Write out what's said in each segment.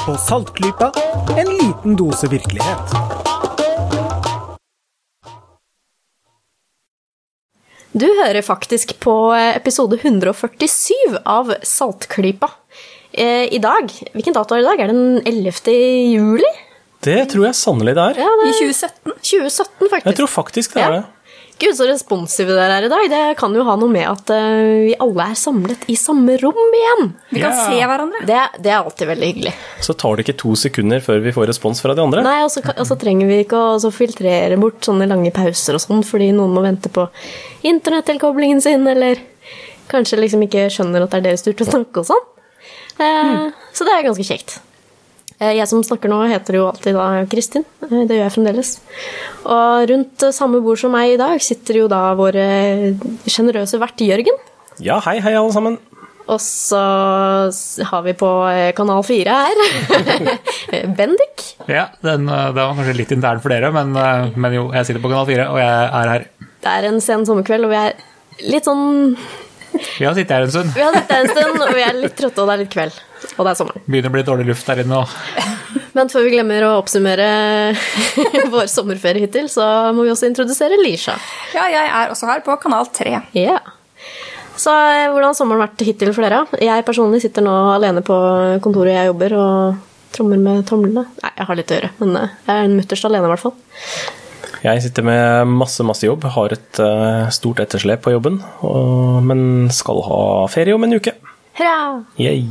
hører på Saltklypa, en liten dose virkelighet. Du hører faktisk på episode 147 av Saltklypa. Eh, I dag, hvilken dato er det i dag? Er det den 11. juli? Det tror jeg sannelig det er. Ja, det I er 2017. 2017, faktisk. Jeg tror faktisk det er Ja. det. Gud, så responsive dere er i dag. Det kan jo ha noe med at uh, vi alle er samlet i samme rom igjen. Vi kan yeah. se hverandre. Det, det er alltid veldig hyggelig. Så tar det ikke to sekunder før vi får respons fra de andre. Nei, Og så og så trenger vi ikke å filtrere bort sånne lange pauser og sånn, fordi noen må vente på internettilkoblingen sin, eller kanskje liksom ikke skjønner at det er deres tur til å snakke og sånn. Eh, Så det er ganske kjekt. Eh, Jeg som snakker nå, heter jo alltid da Kristin. Eh, Det gjør jeg fremdeles. Og rundt eh, samme bord som meg i dag sitter jo da vår sjenerøse vert Jørgen. Ja, hei, hei, alle sammen. Og så har vi på Kanal 4 her Bendik. Ja, den, den, det var kanskje litt intern for dere, men, men jo, jeg sitter på Kanal 4, og jeg er her. Det er en sen sommerkveld, og vi er litt sånn Vi har sittet her en stund. Vi har sittet her en stund, og vi er litt trøtte, og det er litt kveld. Og det er sommer. Begynner å bli dårlig luft der inne òg. Men før vi glemmer å oppsummere vår sommerferie hittil, så må vi også introdusere Lisha. Ja, jeg er også her på Kanal 3. Ja. Så eh, hvordan har sommeren vært hittil for dere? Jeg personlig sitter nå alene på kontoret jeg jobber, og trommer med tomlene. Nei, jeg har litt å gjøre, men eh, jeg er den mutterst alene, i hvert fall. Jeg sitter med masse, masse jobb, har et eh, stort etterslep på jobben, og, men skal ha ferie om en uke. Hurra! Yay.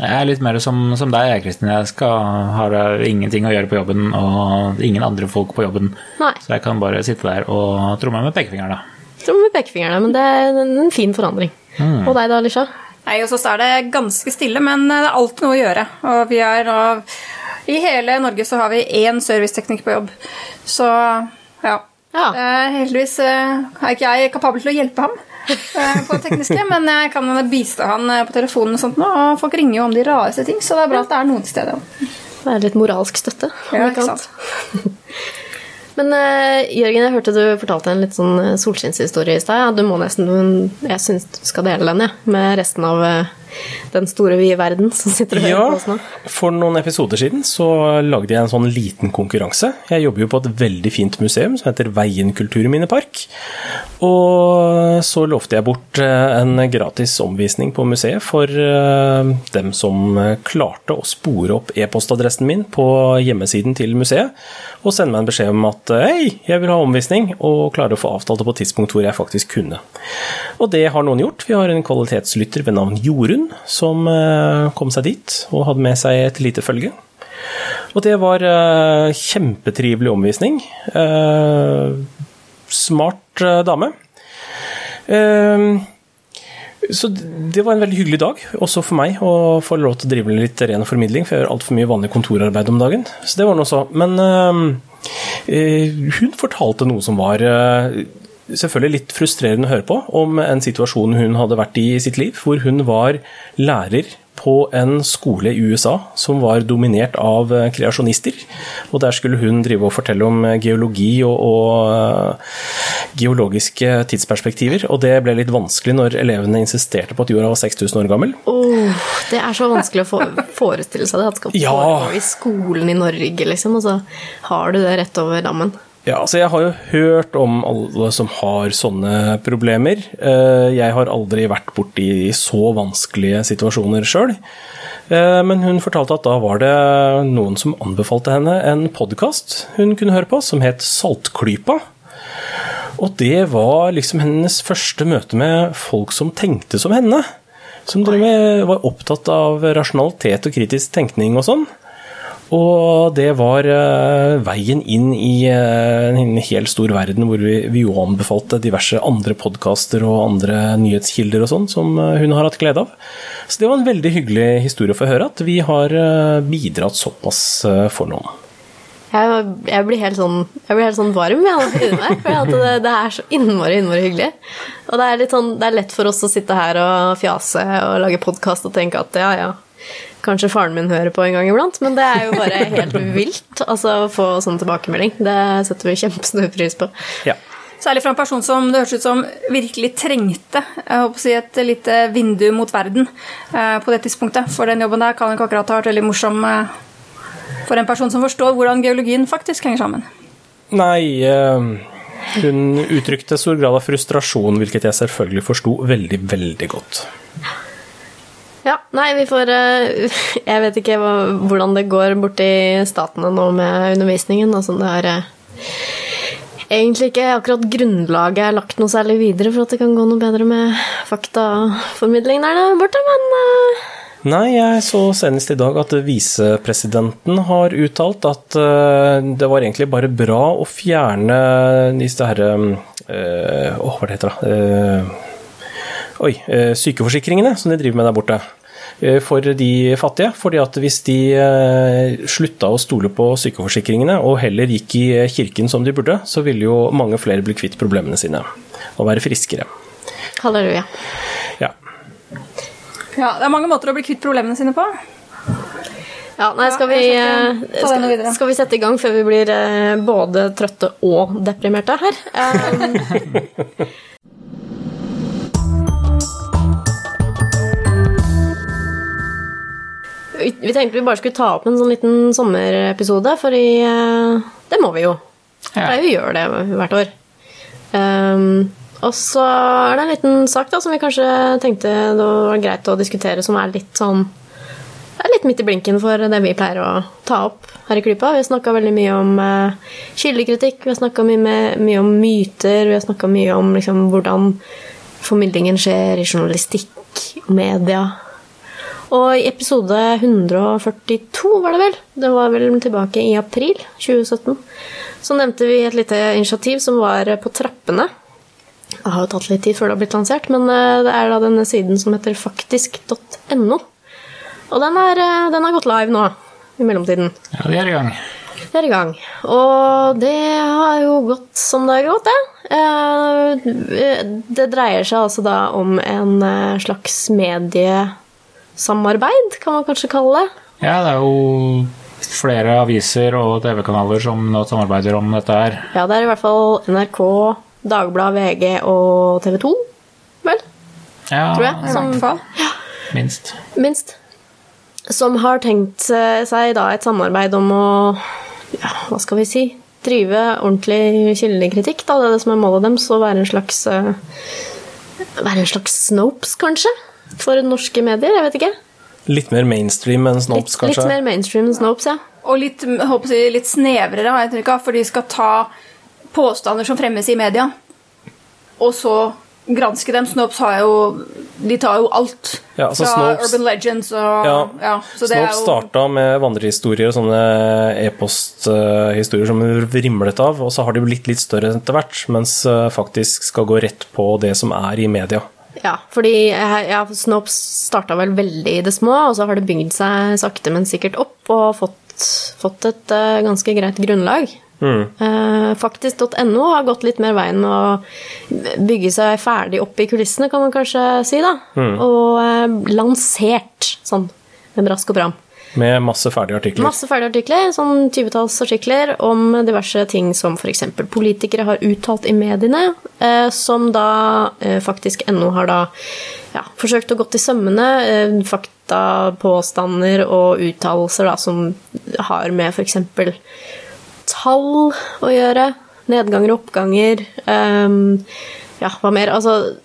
Jeg er litt mer som, som deg, jeg, Kristin. Jeg skal, har eh, ingenting å gjøre på jobben, og ingen andre folk på jobben. Nei. Så jeg kan bare sitte der og tromme med pekefingeren, da. Trommer med pekefingrene, men det er en fin forandring. Og deg da, Lisha? Nei, hos oss er det ganske stille, men det er alltid noe å gjøre. Og vi er da I hele Norge så har vi én serviceteknikk på jobb. Så ja. Ja. Uh, heldigvis uh, er ikke jeg kapabel til å hjelpe ham uh, på det tekniske, men jeg kan bistå han på telefonen og sånt nå, og folk ringer jo om de rareste ting, så det er bra at det er noen til stede. Det er litt moralsk støtte. Ja, ikke sant? Men Jørgen, jeg hørte du fortalte en litt sånn solskinnshistorie i stad. Du må nesten, Jeg syns du skal dele den, jeg, med resten av den store, vide verden som sitter og hører Ja, på oss nå. for noen episoder siden så lagde jeg en sånn liten konkurranse. Jeg jobber jo på et veldig fint museum som heter Veien kulturminnepark. Og så lovte jeg bort eh, en gratis omvisning på museet for eh, dem som eh, klarte å spore opp e-postadressen min på hjemmesiden til museet, og sende meg en beskjed om at hei, jeg vil ha omvisning, og klare å få avtalt det på et tidspunkt hvor jeg faktisk kunne. Og det har noen gjort. Vi har en kvalitetslytter ved navn Jorunn som eh, kom seg dit og hadde med seg et lite følge. Og det var eh, kjempetrivelig omvisning. Eh, smart dame. Så det var en veldig hyggelig dag, også for meg, å få lov til å drive litt ren formidling, for jeg gjør altfor mye vanlig kontorarbeid om dagen. Så det var noe så. Men hun fortalte noe som var selvfølgelig litt frustrerende å høre på, om en situasjon hun hadde vært i i sitt liv, hvor hun var lærer på en skole i USA som var dominert av eh, kreasjonister. Og der skulle hun drive og fortelle om eh, geologi og, og eh, geologiske tidsperspektiver. Og det ble litt vanskelig når elevene insisterte på at jorda var 6000 år gammel. Oh, det er så vanskelig å få, forestille seg det. At det skal Ja. foregå i skolen i Norge, liksom, og så har du det rett over dammen. Ja, altså jeg har jo hørt om alle som har sånne problemer. Eh, Jeg har aldri vært borti så vanskelige situasjoner sjøl. Men hun fortalte at da var det noen som anbefalte henne en podkast hun kunne høre på, som het Saltklypa. Og det var liksom hennes første møte med folk som tenkte som henne. Som var opptatt av rasjonalitet og kritisk tenkning og sånn. Og det var uh, veien inn i uh, en helt stor verden hvor vi, vi jo anbefalte diverse andre podkaster og andre nyhetskilder og sånn som uh, hun har hatt glede av. Så det var en veldig hyggelig historie å få høre at vi har bidratt såpass for noen. Jeg, jeg, blir helt sånn, jeg blir helt sånn varm jeg, inni meg, for det, det er så innmari, innmari hyggelig. Og det er, sånn, det er lett for oss å sitte her og fjase og lage podkast og tenke at ja, ja, kanskje faren min hører på en gang iblant, men det er jo bare helt vilt altså, å få sånn tilbakemelding. Det setter vi kjempestor pris på. Ja. Særlig fra en person som det høres ut som virkelig trengte jeg håper å si, et lite vindu mot verden eh, på det tidspunktet. For den jobben der kan ikke akkurat ha vært veldig morsom eh, for en person som forstår hvordan geologien faktisk henger sammen. Nei, eh, hun uttrykte stor grad av frustrasjon, hvilket jeg selvfølgelig forsto veldig, veldig godt. Ja, nei, vi får eh, Jeg vet ikke hvordan det går borti statene nå med undervisningen. Altså, det er eh, egentlig ikke akkurat grunnlaget er lagt noe særlig videre for at det kan gå noe bedre med faktaformidling der borte, men eh, Nei, jeg så senest i dag at visepresidenten har uttalt at det var egentlig bare bra å fjerne disse herre Åh, hva det heter det? Oi, eh, sykeforsikringene som de driver med der borte. eh, For de fattige. fordi at hvis de eh, slutta å stole på sykeforsikringene og heller gikk i kirken som de burde, så ville jo mange flere bli kvitt problemene sine og være friskere. halleluja. Ja. Ja, Det er mange måter å bli kvitt problemene sine på. Ja, nei, skal vi, skal skal, vi sette i gang før vi blir både trøtte og deprimerte her? vi tenkte vi bare skulle ta opp en sånn liten sommerepisode, for eh, det må vi jo. Ja. Pleier vi å gjøre det hvert år. Um, og så er det en liten sak da, som vi kanskje tenkte det var greit å diskutere, som er litt sånn det er litt midt i blinken for det vi pleier å ta opp her i Klypa. Vi har snakka veldig mye om uh, kildekritikk, vi har snakka mye, mye om myter, vi har snakka mye om liksom, hvordan formidlingen skjer i journalistikk og media. Og i episode 142, var det vel, det var vel tilbake i april 2017, så nevnte vi et lite initiativ som var på trappene. Det har jo tatt litt tid før det har blitt lansert, men eh, det er da denne siden som heter faktisk.no. Og den, er, eh, den har gått live nå, i mellomtiden. Ja, vi er i gang. Det er i gang. Og det har jo gått som det har gått, det. Eh, Det dreier seg altså da om en slags slags mediesamarbeid, kan man kanskje kalle det. Ja, det er jo flere aviser og TV-kanaler som nå samarbeider om dette her. Ja, det er i hvert fall NRK, Dagbladet, VG og TV 2, vel? Ja, Tror jeg. I hvert fall. minst. minst. Som har tenkt eh, seg da et samarbeid om å ja, hva skal vi si drive ordentlig kildekritikk. Da. Det er det som er målet deres, å være en slags eh, Være en slags Snopes, kanskje? For norske medier? Jeg vet ikke. Litt mer mainstream enn Snopes, Litt, litt mer mainstream enn Snopes, ja. Og litt, håper jeg, litt snevrere, har jeg inntrykk av, for de skal ta påstander som fremmes i media, og så granske dem. Snopes har jo De tar jo alt Ja, altså fra Snopes- Urban Legends og Ja, ja så det er Snopes jo starta med vandrehistorier og sånne e-posthistorier som vrimlet av, og så har de blitt litt større etter hvert, mens eh, faktisk skal gå rett på det som er i media. Ja, fordi ja, Snopes starta vel veldig i det små, og så har det bygd seg sakte, men sikkert opp og fått, fått et uh, ganske greit grunnlag. Eh, Faktisk.no har gått litt mer veien med å bygge seg ferdig opp i kulissene, kan man kanskje si. da. Og uh, lansert sånn med brask og bram. Med masse ferdige artikler. Masse ferdige artikler, sånn tyvetalls artikler om diverse ting som f.eks. politikere har uttalt i mediene, eh, som da eh, faktisk NO har da ja, forsøkt å gå til sømmene. Eh, fakta, påstander og uttalelser da, som har med f.eks. tall å gjøre. Nedganger og oppganger. Ja, hva mer? Altså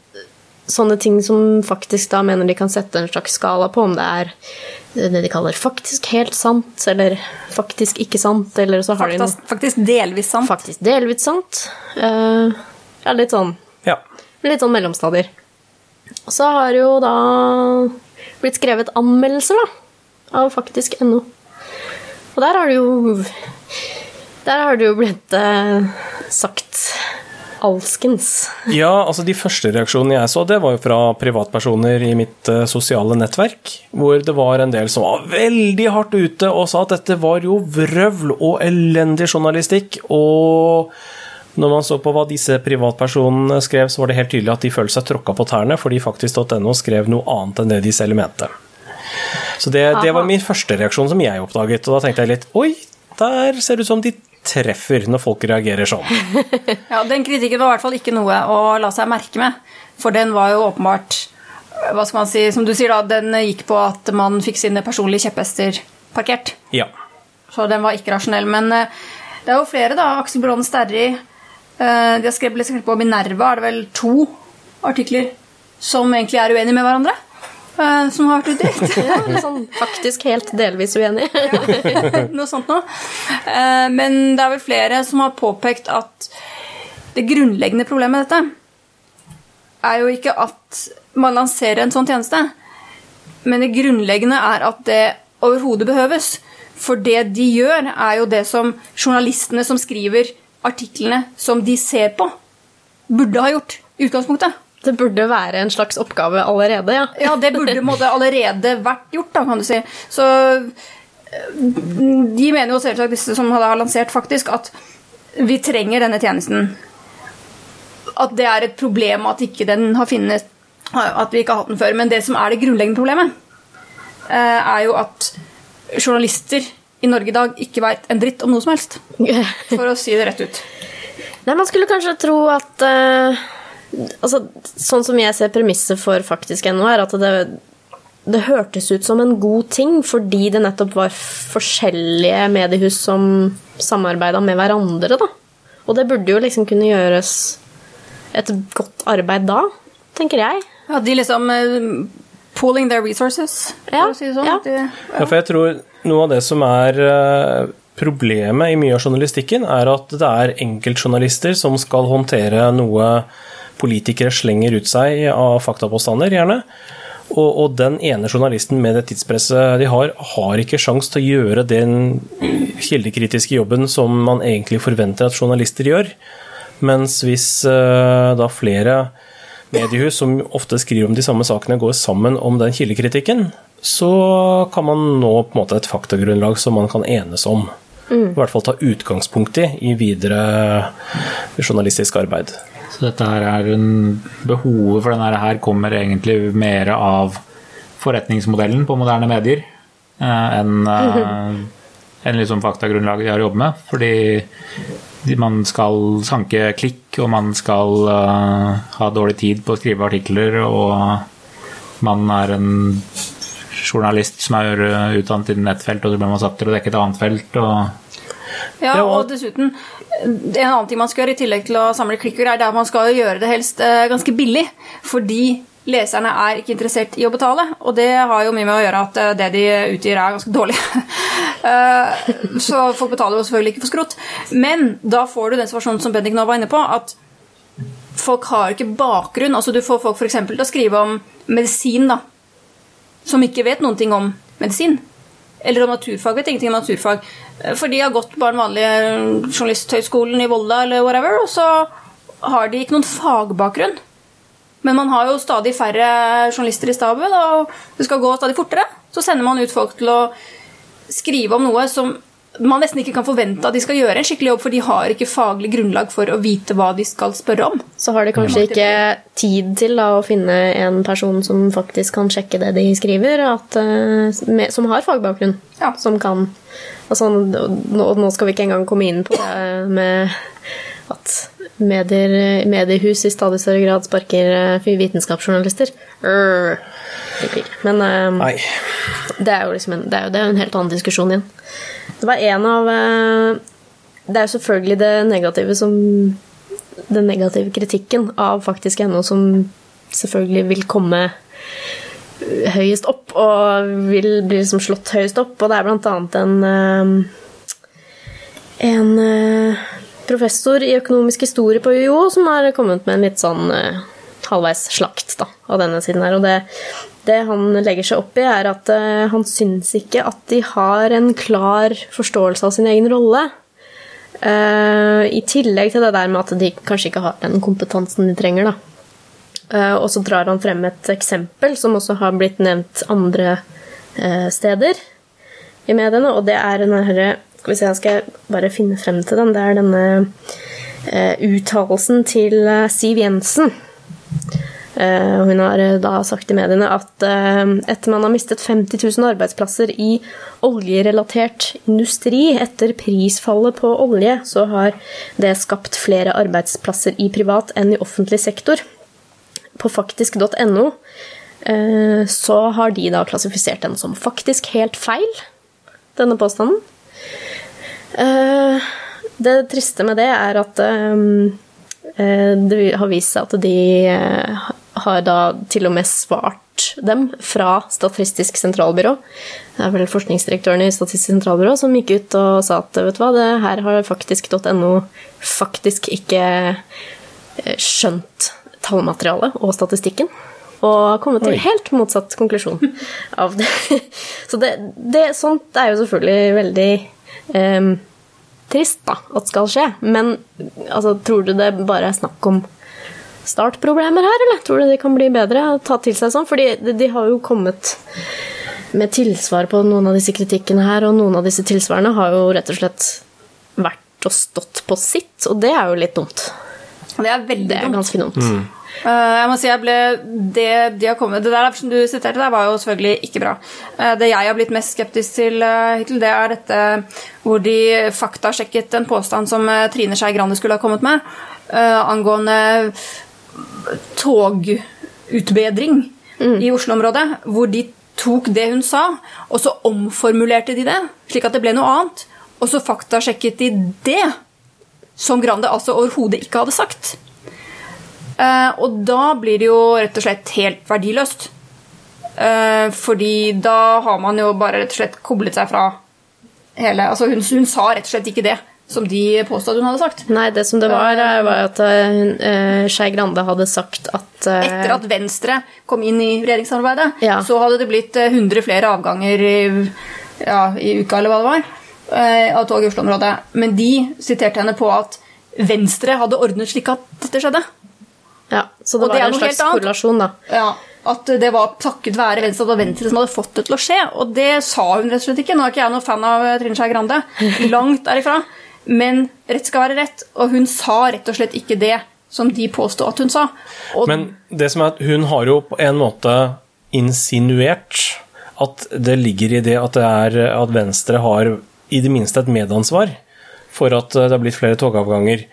sånne ting som faktisk da mener de kan sette en slags skala på, om det er det de kaller faktisk helt sant, eller faktisk ikke sant, eller så har de noe faktisk delvis sant. faktisk delvis sant. Uh, ja, litt sånn, Ja. litt sånn mellomstadier. Og så har jo da blitt skrevet anmeldelser, da, av faktisk.no. Og der har det jo Der har det jo blitt uh, sagt alskens. ja, altså de første reaksjonene jeg så, det var jo fra privatpersoner i mitt eh, sosiale nettverk, hvor det var en del som var veldig hardt ute og sa at dette var jo vrøvl og elendig journalistikk, og når man så på hva disse privatpersonene skrev, så var det helt tydelig at de følte seg tråkka på tærne, fordi faktisk.no skrev noe annet enn det de selv mente. Så det, det var min første reaksjon som jeg oppdaget, og da tenkte jeg litt Oi, der ser det ut som de treffer når folk reagerer sånn. Ja, Den kritikken var i hvert fall ikke noe å la seg merke med. For den var jo åpenbart hva skal man si, som du sier da, Den gikk på at man fikk sine personlige kjepphester parkert. Ja. Så den var ikke rasjonell. Men eh, det er jo flere, da. Aksel Brånen Sterri. eh, De har skrevet, skrevet på Minerva, er det vel to artikler som egentlig er uenige med hverandre. Eh, Som har vært utdelt. Ja, sånn, faktisk helt delvis uenig. noe sånt noe. Eh, Men det er vel flere som har påpekt at det grunnleggende problemet med dette er jo ikke at man lanserer en sånn tjeneste, men det grunnleggende er at det overhodet behøves. For det de gjør, er jo det som journalistene som skriver artiklene som de ser på, burde ha gjort i utgangspunktet. Det burde være en slags oppgave allerede, ja. Ja, det burde måtte, allerede vært gjort, da, kan du si. Så eh, de mener jo selvsagt, disse som har lansert, faktisk, at vi trenger denne tjenesten. At det er et problem at ikke den har finnet at vi ikke har hatt den før. Men det som er det grunnleggende problemet, eh, er jo at journalister i Norge i dag ikke veit en dritt om noe som helst. For å si det rett ut. Nei, man skulle kanskje tro at eh, altså, Sånn som jeg ser premisset for faktisk ennå, er at det, det hørtes ut som en god ting fordi det nettopp var forskjellige mediehus som samarbeida med hverandre, da. Og det burde jo liksom kunne gjøres et godt arbeid da, tenker jeg. Ja, de liksom eh, pooling their resources, for Ja, å si det sånn. ja. De, Ja, for jeg tror noe av det som er eh, problemet i mye av journalistikken, er at det er enkeltjournalister som skal håndtere noe politikere slenger ut seg av faktapåstander, gjerne. Og, og den ene journalisten med det tidspresset de har, har ikke sjans til å gjøre den kildekritiske jobben som man egentlig forventer at journalister gjør. Mens hvis uh, da flere mediehus som ofte skriver om de samme sakene, går sammen om den kildekritikken, så kan man nå på en måte et faktagrunnlag som man kan enes om. I hvert fall ta utgangspunkt i i videre journalistisk arbeid. Så dette her er en Behovet for denne her kommer egentlig mer av forretningsmodellen på moderne medier eh, enn eh, enn liksom faktagrunnlaget de har jobbet med. Fordi man skal sanke klikk, og man skal eh, ha dårlig tid på å skrive artikler, og man er en journalist som er utdannet innen ett felt, og så blir man satt til å dekke et annet felt. og Ja, og- dessuten En annen ting man skal gjøre i tillegg til å samle klikker, er at man skal gjøre det helst eh, ganske billig. Fordi leserne er ikke interessert i å betale. Og det har jo mye med å gjøre at eh, det de utgir, er ganske dårlig. Eh, Så folk betaler jo selvfølgelig ikke for skrot. Men da får du den situasjonen som Bendik nå var inne på, at folk har ikke bakgrunn. Altså Du får folk eksempel til å skrive om medisin, da, som ikke vet noen ting om medisin. Eller om naturfag. Vet ingenting om naturfag. Eh, For de har gått bare den vanlige journalisthøgskolen i Volda eller whatever, og så har de ikke noen fagbakgrunn. Men man har jo stadig færre journalister i staben, og det skal gå stadig fortere. Så sender man ut folk til å skrive om noe som man nesten ikke kan forvente at de skal gjøre en skikkelig jobb, for de har ikke faglig grunnlag for å vite hva de skal spørre om. Så har de kanskje ikke tid til da, å finne en person som faktisk kan sjekke det de skriver, at, eh, med, som har fagbakgrunn. Ja. Som kan altså, nå, nå skal vi ikke engang komme inn på det med at medier, mediehus i stadig større grad sparker eh, vitenskapsjournalister. Urgh. Men eh, det er jo liksom en, det er jo, det er en helt annen diskusjon igjen. Det var en av uh, Det er jo selvfølgelig det negative som Den negative kritikken av faktisk NO som selvfølgelig vil komme høyest opp, og vil bli liksom slått høyest opp. Og det er blant annet en uh, En eh, professor i økonomisk historie på UiO som har kommet med en litt sånn halvveis slakt da, av denne siden her. Og det, det han legger seg opp i, er at eh, han syns ikke at de har en klar forståelse av sin egen rolle. Eh, I tillegg til det der med at de kanskje ikke har den kompetansen de trenger. da. Eh, og så drar han frem et eksempel som også har blitt nevnt andre steder i mediene, og det er denne herre Skal vi se, jeg skal bare finne frem til den. Det er denne uttalelsen til Siv Jensen. Eh, Hun har eh, da sagt i mediene at eh, etter man har mistet 50 000 arbeidsplasser i oljerelatert industri etter prisfallet på olje, så har det skapt flere arbeidsplasser i privat enn i offentlig sektor. På faktisk.no så har de da klassifisert den som faktisk helt feil, denne påstanden. Det triste med det er at det har vist seg at de har da til og med svart dem fra Statistisk sentralbyrå. Det er vel forskningsdirektøren i Statistisk sentralbyrå som gikk ut og sa at vet du hva, det her har faktisk.no faktisk ikke eh, skjønt tallmaterialet og statistikken. Og kommet til helt motsatt konklusjon av det. Så det, det, sånt er jo selvfølgelig veldig um, trist da, at skal skje. Men altså, tror du det bare er snakk om startproblemer her, eller tror du det kan bli bedre ta til seg sånn? Fordi de, de har jo kommet med tilsvar på noen av disse kritikkene her, og noen av disse tilsvarene har jo rett og slett vært og stått på sitt, og det er jo litt dumt. Det er veldig Det er dumt. ganske dumt. Eh, jeg må si jeg ble, det, de har kommet, det der som du siterte der, var jo selvfølgelig ikke bra. Uh, det jeg har blitt mest skeptisk til uh, hittil, det er dette hvor de faktasjekket en påstand som Trine Skei Grande skulle ha kommet med, eh, angående togutbedring i Oslo-området, hvor de tok det hun sa, og så omformulerte de det, slik at det ble noe annet, og så faktasjekket de det, som Grande altså overhodet ikke hadde sagt. Eh, og da blir det jo rett og slett helt verdiløst. Eh, fordi da har man jo bare rett og slett koblet seg fra hele Altså, hun, hun sa rett og slett ikke det som de påstod hun hadde sagt. Nei, det som det var, eh, var at uh, Skei Grande hadde sagt at uh, Etter at Venstre kom inn i regjeringssamarbeidet, Ja. så hadde det blitt eh, 100 flere avganger i, ja, i uka, eller hva det var, uh, av tog i Oslo-området. Men de siterte henne på at Venstre hadde ordnet slik at dette skjedde. Ja, så det Og var en slags korrelasjon, da. Ja, At det var takket være Venstre at Venstre som hadde fått det til å skje. Og det sa hun rett og slett ikke. Nå er ikke jeg noen fan av eh, Trine Skei Grande. Langt derifra. Men rett skal være rett, og hun sa rett og slett ikke det som de påstod at hun sa. Og Men det som er at hun har jo på en måte insinuert at det ligger i det at, det er, at Venstre har i det minste et medansvar for at det har blitt flere togavganger.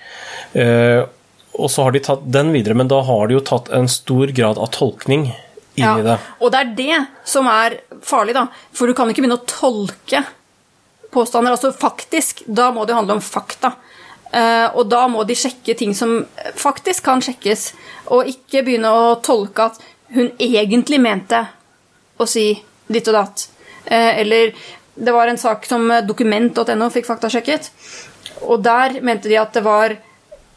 Eh, og så har de tatt den videre, men da har de jo tatt en stor grad av tolkning inn i det. Og det er det som er farlig, da. For du kan ikke begynne å tolke påstander. Altså faktisk, da må det handle om fakta. Eh, og da må de sjekke ting som faktisk kan sjekkes, og ikke begynne å tolke at hun egentlig mente å si ditt og datt. Eh, eller det var en sak som dokument.no fikk faktasjekket, og der mente de at det var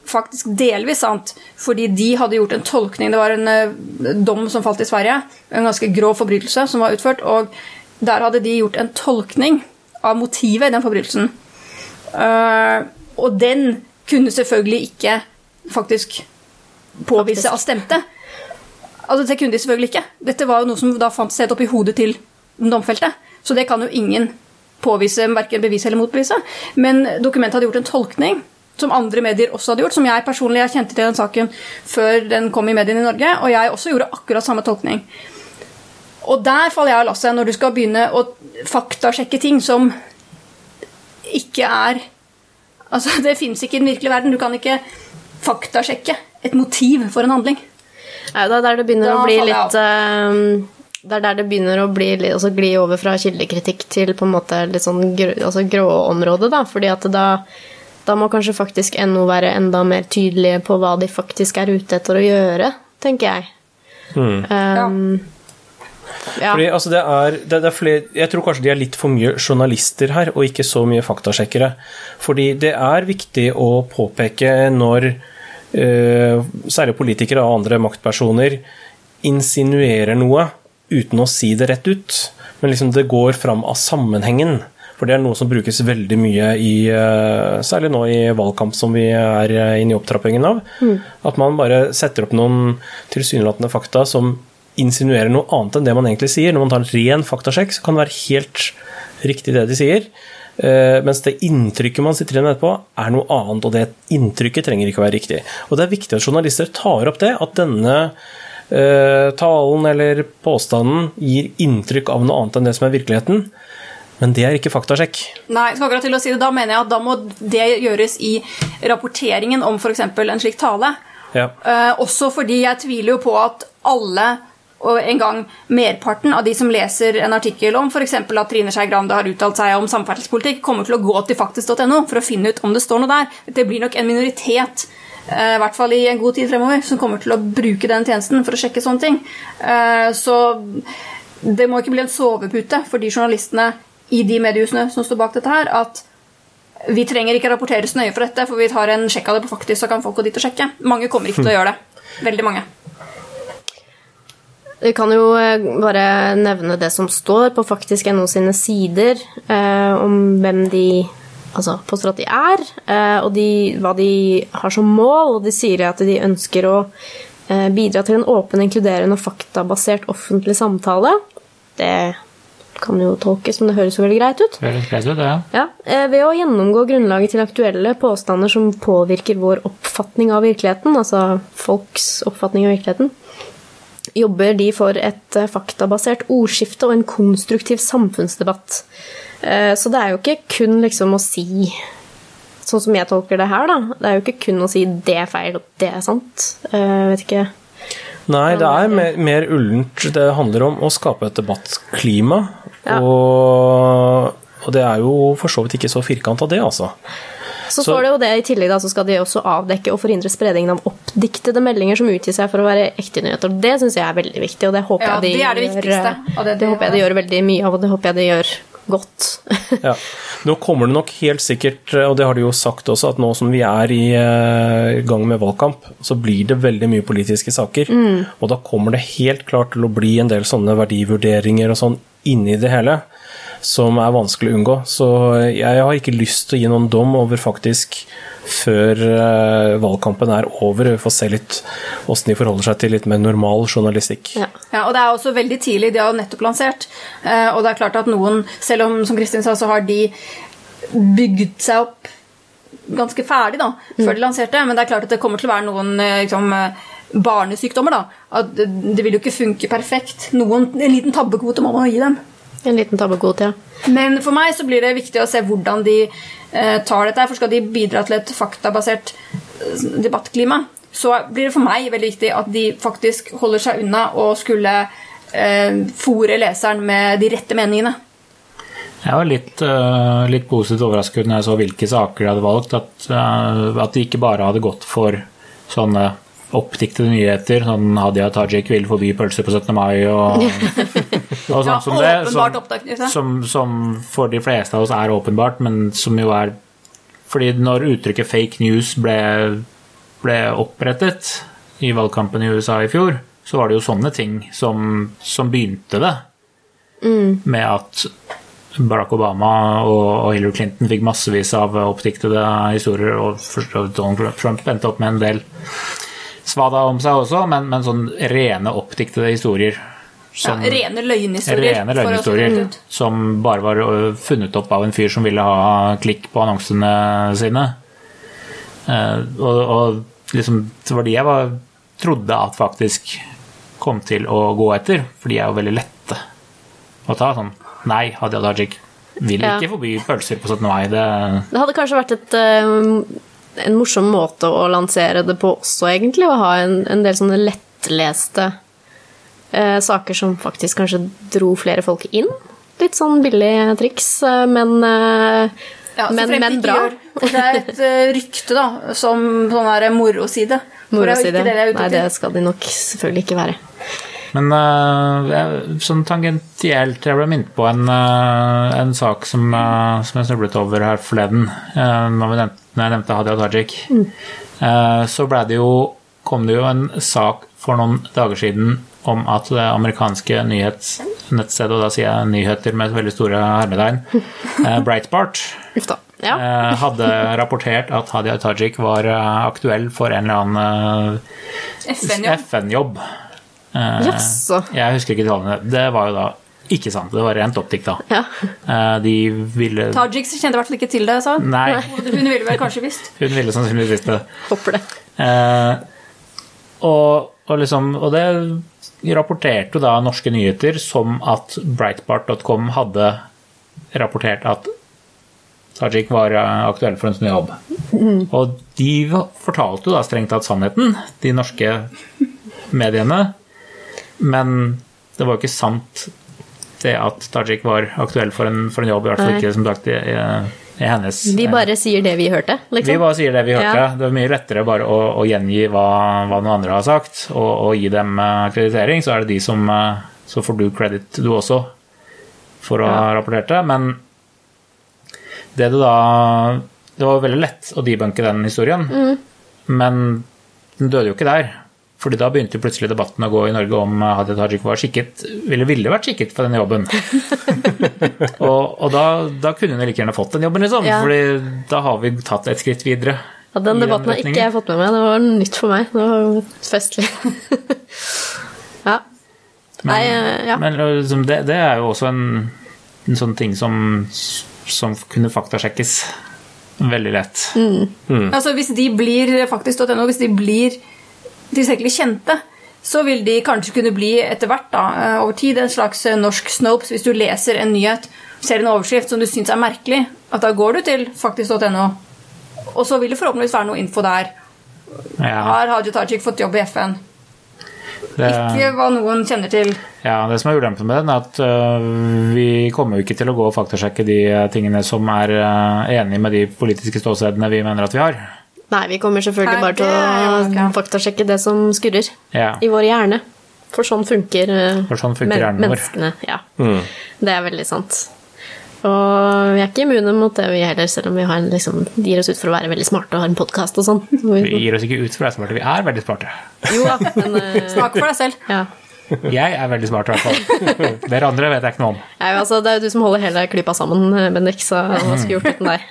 faktisk delvis sant, fordi de hadde gjort en tolkning. Det var en eh, dom som falt i Sverige, en ganske grov forbrytelse som var utført, og der hadde de gjort en tolkning av motivet i den forbrytelsen. Uh, og den kunne selvfølgelig ikke faktisk påvise at stemte. Altså, det kunne de selvfølgelig ikke. Dette var jo noe som da fant sted oppi hodet til den domfelte. Så det kan jo ingen påvise, verken bevise eller motbevise. Men dokumentet hadde gjort en tolkning som andre medier også hadde gjort, som jeg personlig jeg kjente til den saken før den kom i mediene i Norge, og jeg også gjorde akkurat samme tolkning. Og der faller jeg av lasset når du skal begynne å faktasjekke ting som ikke er Altså, det fins ikke i den virkelige verden. Du kan ikke faktasjekke et motiv for en handling. Nei, det er der det begynner Da å bli litt eh, Det er der det begynner å bli altså gli over fra kildekritikk til på en måte litt sånn grå, altså gråområde, da. Fordi at da, da må kanskje faktisk NO være enda mer tydelige på hva de faktisk er ute etter å gjøre, tenker jeg. Um, ja. Fordi, altså, det er, det, det er flere, jeg tror kanskje de er litt for mye journalister her, og ikke så mye faktasjekkere. Fordi det er viktig å påpeke når uh, særlig politikere og andre maktpersoner insinuerer noe uten å si det rett ut, men liksom det går fram av sammenhengen. For det er noe som brukes veldig mye i eh, Særlig nå i valgkamp som vi er eh, inne i opptrappingen av. At man bare setter opp noen tilsynelatende fakta som insinuerer noe annet enn det man egentlig sier. Når man tar en ren faktasjekk, så kan det være helt riktig det de sier. Eh, mens det inntrykket man sitter igjen med etterpå, er noe annet, og det inntrykket trenger ikke å være riktig. Og det er viktig at journalister tar opp det, at denne eh, talen eller påstanden gir inntrykk av noe annet enn det som er virkeligheten. Men det er ikke faktasjekk. Nei, skal akkurat til å si det. Da mener jeg at da må det gjøres i rapporteringen om f.eks. en slik tale. Ja. Eh, også fordi jeg tviler jo på at alle, og en gang merparten av de som leser en artikkel om f.eks. at Trine Skei Grande har uttalt seg om samferdselspolitikk, kommer til å gå til faktisk.no for å finne ut om det står noe der. Det blir nok en minoritet. eh, I hvert fall i en god tid fremover, som kommer til å bruke den tjenesten for å sjekke sånne ting. Eh, Så det må ikke bli en sovepute for de journalistene i de mediehusene som står bak dette her, at vi trenger ikke rapportere så nøye for dette, for vi tar en sjekk av det på faktisk, så kan folk gå dit og sjekke. Mange kommer ikke til å gjøre det. Veldig mange. Vi kan jo eh, bare nevne det som står på faktisk.no sine sider eh, om hvem de altså, påstår at de er, eh, og de, hva de har som mål. Og de sier at de ønsker å eh, bidra til en åpen, inkluderende og faktabasert offentlig samtale. Det kan jo tolkes, men det høres jo veldig greit ut. Høres greit ut, ja. Ja, eh, Ved å gjennomgå grunnlaget til aktuelle påstander som påvirker vår oppfatning av virkeligheten, altså folks oppfatning av virkeligheten, jobber de for et eh, faktabasert ordskifte og en konstruktiv samfunnsdebatt. Eh, Så det er jo ikke kun liksom å si Sånn som jeg tolker det her, da. Det er jo ikke kun å si 'det er feil' og 'det er sant'. Eh, Jeg vet ikke Nei, det er mer, mer ullent. Det handler om å skape et debattklima. Ja. Og, og det er jo for så vidt ikke så firkanta, det, altså. Så Så- står det jo det i tillegg, da, så skal de også avdekke og forhindre spredningen av oppdiktede meldinger som utgir seg for å være ekte nyheter. Det syns jeg er veldig viktig, og det håper Ja, jeg de det er det gjør, viktigste av det det, det håper jeg de gjør veldig mye av, og det håper jeg de gjør godt. Ja. Nå kommer det nok helt sikkert, og det har de jo sagt også, at nå som vi er i eh, gang med valgkamp, så blir det veldig mye politiske saker. Og da kommer det helt klart til å bli en del sånne verdivurderinger og sånn inni det hele, som er vanskelig å unngå. Så jeg har ikke lyst til å gi noen dom over faktisk før eh, valgkampen er over. Vi får se litt åssen de forholder seg til litt mer normal journalistikk. Ja. Ja, og det er også veldig tidlig. De har jo nettopp lansert. Eh, Og det er klart at noen, selv om som Kristin sa, så har de bygd seg opp ganske ferdig da, før de lanserte. Men det er klart at det kommer til å være noen eh, liksom, barnesykdommer. da, at Det det vil jo ikke funke perfekt. Noen, en liten tabbekvote må man gi dem. En liten tabbekvote, ja. Men for meg så blir det viktig å se hvordan de eh, tar dette. For skal de bidra til et faktabasert eh, debattklima, så blir det for meg veldig viktig at de faktisk holder seg unna og skulle eh, fòre leseren med de rette meningene. Jeg var litt, uh, litt positivt overrasket når jeg så hvilke saker de hadde valgt. At, uh, at de ikke bare hadde gått for sånne oppdiktede nyheter. Sånn Hadia Tajik vil forby pølser på 17. mai og, og sånt Ja, som det. som, oppdiktede. Som, som for de fleste av oss er åpenbart, men som jo er Fordi når uttrykket fake news ble, ble opprettet i valgkampen i USA i fjor, så var det jo sånne ting som, som begynte det. Med at Barack Obama og Hillary Clinton fikk massevis av oppdiktede historier, og Donald Trump endte opp med en del svada om seg også, men, men sånn rene oppdiktede historier. Ja, rene løgnhistorier. rene for å løgnhistorier si det som bare var funnet opp av en fyr som ville ha klikk på annonsene sine. Eh, og, og liksom, det var de jeg var, trodde at faktisk kom til å gå etter, for de er jo veldig lette å ta. Sånn Nei, Hadia Tajik vil Ja. ikke forby pølser på 17. mai. Det, Det hadde kanskje vært et, eh, en morsom måte å lansere det på også, egentlig. Å ha en, en del sånne lettleste eh, saker som faktisk kanskje dro flere folk inn. Litt sånn billig triks, eh, men, eh, Ja, men, men bra. Gjør, det er et eh, rykte, da, som sånn her moroside. Det Moroside. det Nei, det skal de nok selvfølgelig ikke være. Men øh, sånn tangentielt Jeg ble minnet på en, en sak som, som jeg snublet over her forleden. øh, når, vi nevnte, når jeg nevnte Hadia Tajik. mm. så ble det jo, kom det jo en sak for noen dager siden om at det amerikanske nyhetsnettstedet, og da sier jeg nyheter med veldig store hermetegn, eh, Breitbart, Uff da. Ja. eh, hadde rapportert at Hadia Tajik var eh, aktuell for en eller annen eh, FN-jobb. Eh, Jeg husker ikke tallene. Det var jo da ikke sant. Det var rent optikk da. Ja. Eh, De ville Tajik kjente i hvert fall ikke til det, sa hun. Nei, Hun ville vel kanskje visst. hun ville sannsynligvis visst det. Håper det. Eh, Og, og, liksom, og det rapporterte da norske nyheter som at Breitbart.com hadde rapportert at Tajik var eh, aktuell for en sånn jobb. Og de fortalte jo da strengt tatt sannheten, de norske mediene. Men det var jo ikke sant det at Tajik var aktuell for en, for en jobb, i hvert fall ikke som sagt i, i, i hennes Vi bare sier det vi hørte, liksom. vi bare sier det vi hørte. Ja. Det er mye lettere bare å, å gjengi hva, hva noen andre har sagt, og, og gi dem eh, kreditering. Så er det de som eh, Så får du credit, du også, for å ha rapportert det. Men det du da Det var veldig lett å debunke den historien, men den døde jo ikke der. Fordi da begynte plutselig debatten å gå i Norge om eh, Hadia Tajik var skikket, eller ville vært skikket for denne jobben. og og da, da kunne hun like gjerne fått den jobben, liksom. Ja. Fordi da har vi tatt et skritt videre. Ja, den debatten har ikke jeg fått med meg. Det var nytt for meg. Det var festlig. ja. Nei, eh, ja. Men liksom, det, det er jo også en, en sånn ting som, som kunne faktasjekkes veldig lett. Mm. Altså Hvis de blir faktisk.no, hvis de blir tilstrekkelig kjente, så vil de kanskje kunne bli etter hvert da, eh, over tid en slags eh, norsk Snopes. Hvis du leser en nyhet, ser en overskrift som du syns er merkelig, at da går du til faktisk.no, og så vil det forhåpentligvis være noe info der. Ja, Har Hadia Tajik fått jobb i FN? det, Ikke hva noen kjenner til. ja, det som er ulempen med den, er at uh, vi kommer jo ikke til å gå og faktasjekke de øh, tingene som er uh, enig med de politiske ståstedene vi mener at vi har. Nei, vi kommer selvfølgelig bare til å faktasjekke det som skurrer Ja. i vår hjerne. For sånn funker, eh, For sånn funker men- menneskene. Ja. Det er veldig sant. Og vi er ikke immune mot det, vi heller, selv om vi har en, liksom, gir oss ut for å være veldig smarte og har en podkast og sånn. Vi gir oss ikke ut for å være smarte, vi er veldig smarte. Jo da, men uh, Snakk for deg selv. ja. Jeg er veldig smart, i hvert fall. Dere andre vet jeg ikke noe om. Ja, altså, det er jo du som holder hele klypa sammen, Bendik, så hva skulle gjort uten deg?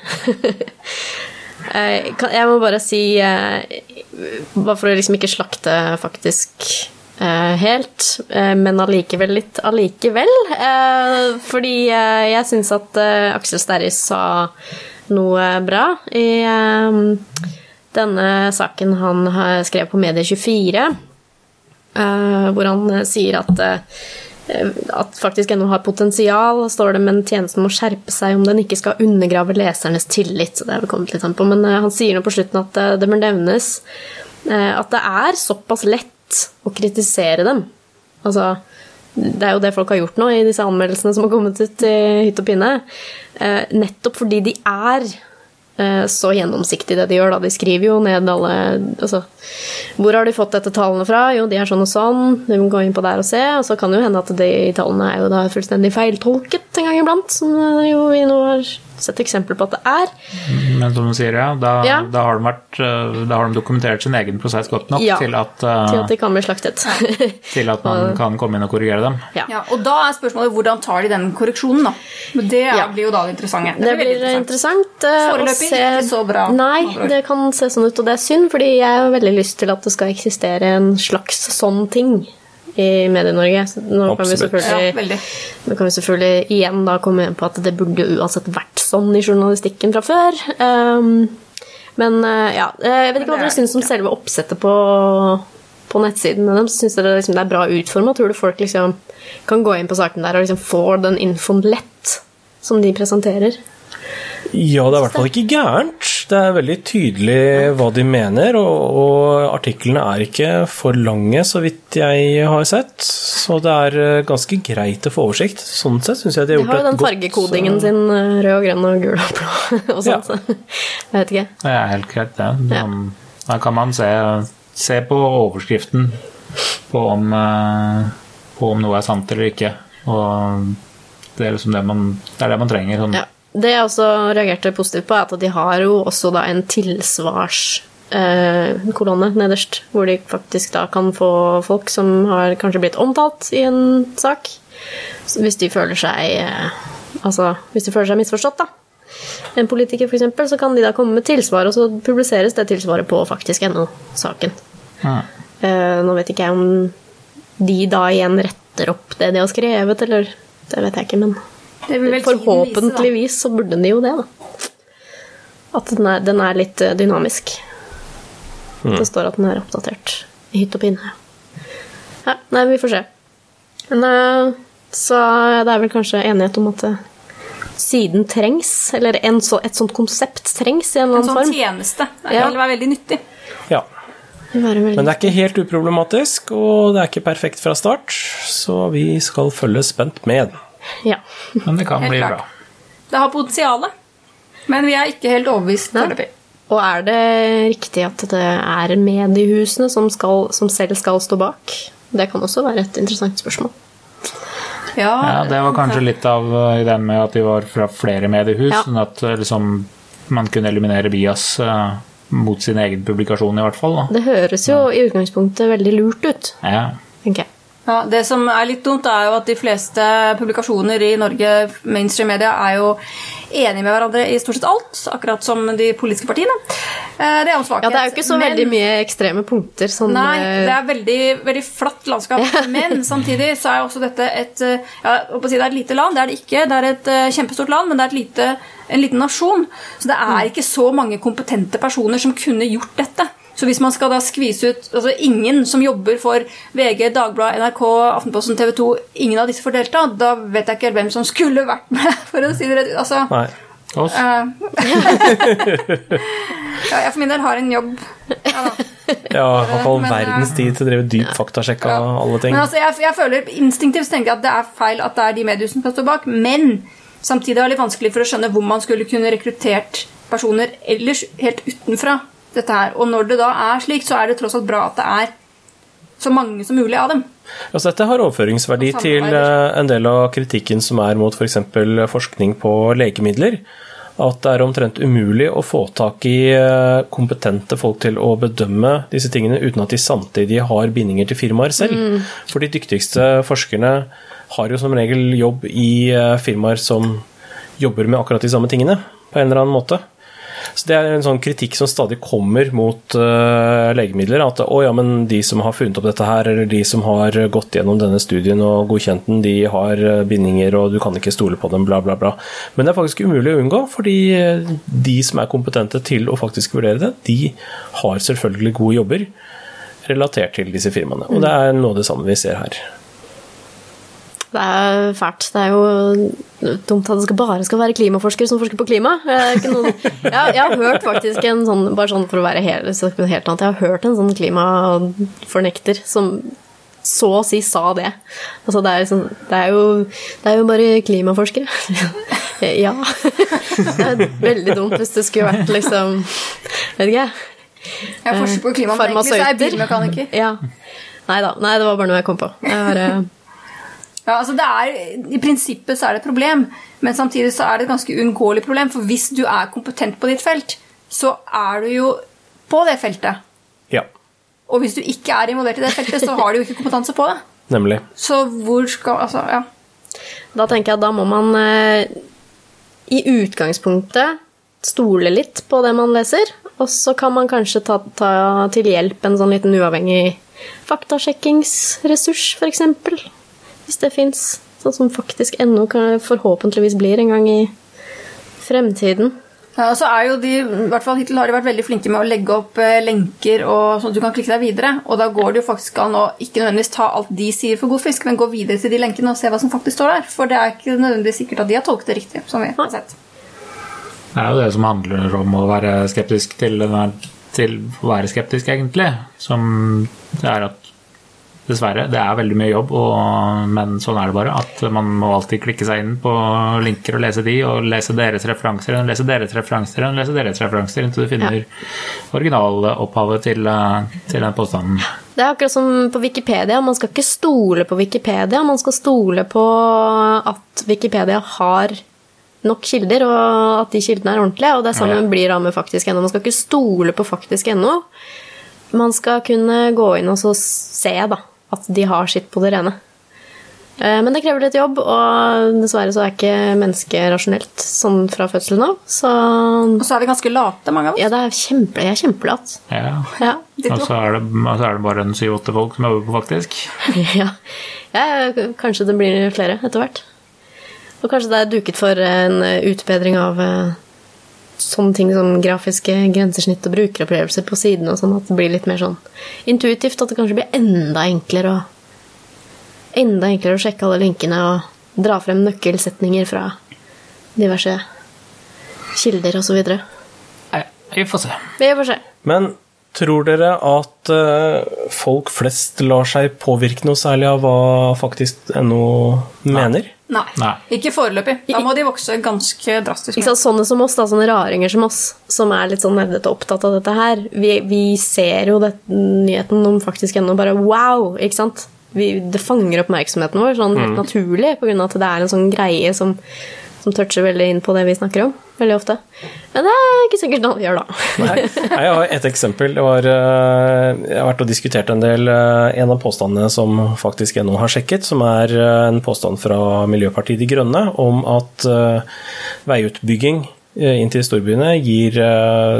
Eh, Jeg må bare si, eh, bare for å liksom ikke slakte faktisk eh, helt, men allikevel litt allikevel. Fordi jeg syns at Aksel Sterri sa noe bra i denne saken han skrev på Medie24. Eh, hvor han sier at, at faktisk NO har potensial, står det, men tjenesten må skjerpe seg om den ikke skal undergrave lesernes tillit. Så det har vi kommet litt an på, men eh, han sier nå på slutten at eh, det bør nevnes eh, at det er såpass lett å kritisere dem. Altså, det er jo det folk har gjort nå i disse anmeldelsene som har kommet ut i hytt og pinne. Eh, nettopp fordi de er eh, så gjennomsiktig det de gjør. Da. De skriver jo ned alle altså, Hvor har de fått dette tallene fra? Jo, de er sånn og sånn. De må gå inn på der og se. Og så kan det jo hende at de tallene er jo da fullstendig feiltolket en gang iblant. Som eh, jo vi nå har sett eksempler på at det er. Men som du sier, ja, da, Ja. da, har, de vært, øh, da har de dokumentert sin egen prosess godt nok Ja. til, at, uh, Til at de kan bli slaktet. til at man kan komme inn og korrigere dem. ja. Ja, og da er spørsmålet hvordan tar de den korreksjonen, da? Men Det Ja. blir jo da det interessante. Det blir interessant eh, å Foreløpig ikke så bra. Nei, det kan se sånn ut, og det er synd, fordi jeg har veldig lyst til at det skal eksistere en slags sånn ting i Medie-Norge. Så Nå kan vi Ja, nå kan vi selvfølgelig igjen da komme inn på at det burde jo uansett vært sånn i journalistikken fra før. Um, men eh, ja, jeg vet ikke hva dere er- syns om selve oppsettet på, på nettsiden med. Syns dere liksom det er bra utforma? Tror du folk liksom kan gå inn på saken der og liksom få den infoen lett som de presenterer? Ja, det er i hvert fall ikke gærent. Det er veldig tydelig hva de mener, og, og artiklene er ikke for lange, så vidt jeg har sett. Så det er eh, ganske greit å få oversikt. Sånn sett syns jeg de De har har jo den fargekodingen godt eh, sin, eh, rød og grønn og gul og blå og sånn. Ja. Så jeg vet ikke. Det er helt greit, det. Ja. Da kan man se, se på overskriften på om, på om noe er sant eller ikke. Og det er liksom det man, det er det man trenger. Sånn. Ja. Det jeg også reagerte positivt på, er at de har jo også da en tilsvarskolonne eh, nederst, hvor de faktisk da kan få folk som har kanskje blitt omtalt i en sak, hvis de føler seg eh, Altså, hvis de føler seg misforstått, da. En politiker, eksempel, så kan de da komme med tilsvar, og så publiseres det tilsvaret på faktisk NO-saken. Ja. Eh, nå vet ikke jeg om de da igjen retter opp det de har skrevet, eller Det vet jeg ikke, men Det vil vel tiden vise, da. forhåpentligvis så burde de jo det, da. At den er, den er litt dynamisk. dynamisk. Det står at den er oppdatert I hytt og pinne. Ja, nei, vi får se. Men eh, så det er vel kanskje enighet om at eh, siden trengs, eller en så, et sånt konsept trengs i en eller En annen sånn form. tjeneste. Det Ja. vil være veldig nyttig. Ja. Det veldig- Men det er ikke helt uproblematisk, og det er ikke perfekt fra start, så vi skal følge spent med. Ja. Men det kan Helt bli klart. bra. Det har potensial, men vi er ikke helt overbevist foreløpig. Og er det riktig at det er mediehusene som, skal, som selv skal stå bak? Det kan også være et interessant spørsmål. Ja, det var kanskje litt av uh, ideen med at de var fra flere mediehus, Ja. sånn at uh, liksom, man kunne eliminere bias uh, mot sin egen publikasjon, i hvert fall. Da. Det høres jo i utgangspunktet veldig lurt ut, Ja. tenker jeg. Ja, det som er litt dumt, er jo at de fleste publikasjoner i Norge, mainstream media, er jo enige med hverandre i stort sett alt, akkurat som de politiske partiene. Eh, Det er jo en svakhet. Ja, det er jo ikke så men- veldig mye ekstreme punkter. Sånn, Nei, eh, det er veldig, veldig flatt landskap. Men samtidig så er også dette et eh, ja, si Det er et lite land, det er det ikke. Det er et kjempestort land, men det er et lite, en liten nasjon. Så det er ikke så mange kompetente personer som kunne gjort dette. Så hvis man skal da skvise ut altså Ingen som jobber for VG, Dagbladet, NRK, Aftenposten, TV 2, ingen av disse får delta, da vet jeg ikke helt hvem som skulle vært med, for å si det rett. Altså, Nei. Oss. eh, ja, jeg for min del har en jobb. Ja, da. Ja, i hvert fall eh, verdens tid til å drive dyp faktasjekk av alle ting. Men altså, jeg, jeg føler instinktivt tenker jeg at det er feil at det er de mediehusene som står stå bak, men samtidig er det litt vanskelig for å skjønne hvor man skulle kunne rekruttert personer ellers helt utenfra dette her. Og når det da er slik, så er det tross alt bra at det er så mange som mulig av dem. Altså, dette har overføringsverdi til eh, en del av kritikken som er mot f.eks. forskning på legemidler. At det er omtrent umulig å få tak i eh, kompetente folk til å bedømme disse tingene uten at de samtidig har bindinger til firmaer selv. Mm. For de dyktigste forskerne har jo som regel jobb i eh, firmaer som jobber med akkurat de samme tingene på en eller annen måte. Så Det er en sånn kritikk som stadig kommer mot uh, legemidler. At å ja, men de som har funnet opp dette her, eller de som har gått gjennom denne studien og godkjent den, de har eh, bindinger og du kan ikke stole på dem, bla, bla, bla. Men det er faktisk umulig å unngå, fordi eh, de som er kompetente til å faktisk vurdere det, de har selvfølgelig gode jobber relatert til disse firmaene. Og det er noe av det samme vi ser her. Det er fælt. Det er jo dumt at det skal bare skal være klimaforskere som forsker på klima. Ikke noen, jeg, jeg har hørt faktisk en sånn, bare sånn for å være helt, helt annet, jeg har hørt en sånn klimafornekter som så å si sa det. Altså det er, liksom, det er, jo, det er jo bare klimaforskere. ja. Det er veldig dumt hvis det skulle vært liksom Vet ikke jeg. Jeg forsker på klima, men egentlig så er jeg bilmekaniker. Ja. Nei da. Nei, det var bare noe jeg kom på. Jeg har, Ja, altså det er, I prinsippet så er det et problem, men samtidig så er det et ganske uunngåelig problem. For hvis du er kompetent på ditt felt, så er du jo på det feltet. Ja, Og hvis du ikke er involvert i det feltet, så har du jo ikke kompetanse på det. nemlig. Så hvor skal Altså, ja. Da tenker jeg at da må man eh, i utgangspunktet stole litt på det man leser, og så kan man kanskje ta, ta til hjelp en sånn liten uavhengig faktasjekkingsressurs, f.eks. Hvis det fins. Sånn som faktisk ennå kan- forhåpentligvis blir en gang i fremtiden. Ja, og så er jo de, i hvert fall Hittil har de vært veldig flinke med å legge opp eh, lenker og sånn at du kan klikke deg videre. Og da går det jo faktisk an å ikke nødvendigvis ta alt de sier for god fisk, men gå videre til de lenkene og se hva som faktisk står der. For det er ikke nødvendigvis sikkert at de har tolket det riktig. som vi har sett. Det er jo det som handler om å være skeptisk til, til å være skeptisk, egentlig. Som det er at Dessverre, det er veldig mye jobb, og, men sånn er det bare. At man må alltid klikke seg inn på linker og lese de, og lese deres referanser, og lese deres referanser, og lese deres referanser, inntil du finner originalopphavet til, eh, til den påstanden. Det er akkurat som på Wikipedia. Man skal ikke stole på Wikipedia, man skal stole på at Wikipedia har nok kilder, og at de kildene er ordentlige. Og det samme Ja. blir da med faktisk.no. Man skal ikke stole på faktisk.no. Man skal kunne gå inn og så se da, at de har sitt på det rene. Eh, Men det krever litt jobb, og dessverre så er ikke mennesket rasjonelt sånn fra fødselen av. Så Og så er vi ganske late, mange av oss. ja, det er kjempe, jeg er kjempelat. Ja. Ja. Og så er, det, så er det bare en syv-åtte folk som jobber på faktisk. ja. ja, kanskje det blir flere etter hvert. Og kanskje det er duket for en utbedring av eh, sånne ting som grafiske grensesnitt og brukeropplevelser på siden og sånn, at det blir litt mer sånn intuitivt. At det kanskje blir enda enklere å Enda enklere å sjekke alle linkene og dra frem nøkkelsetninger fra diverse kilder osv. Vi får se. Vi får se. Men tror dere at eh, folk flest lar seg påvirke noe særlig av hva faktisk NO mener? Nei. Nei. Ikke foreløpig. Da må de vokse ganske drastisk. Ikke sant? Sånne som oss, da, sånne raringer som oss, som er litt sånn nerdete opptatt av dette her, vi, vi ser jo det, nyheten om faktisk ennå bare wow, ikke sant? Vi, det fanger oppmerksomheten vår sånn helt naturlig, på grunn av at det er en sånn greie som, som toucher veldig inn på det vi snakker om, veldig ofte. Men det er ikke sikkert noe vi gjør, da. Nei, jeg har et eksempel. Var, eh, jeg har vært og diskutert en del eh, En av påstandene som faktisk NO har sjekket, som er eh, en påstand fra Miljøpartiet De Grønne om at veiutbygging inn til storbyene gir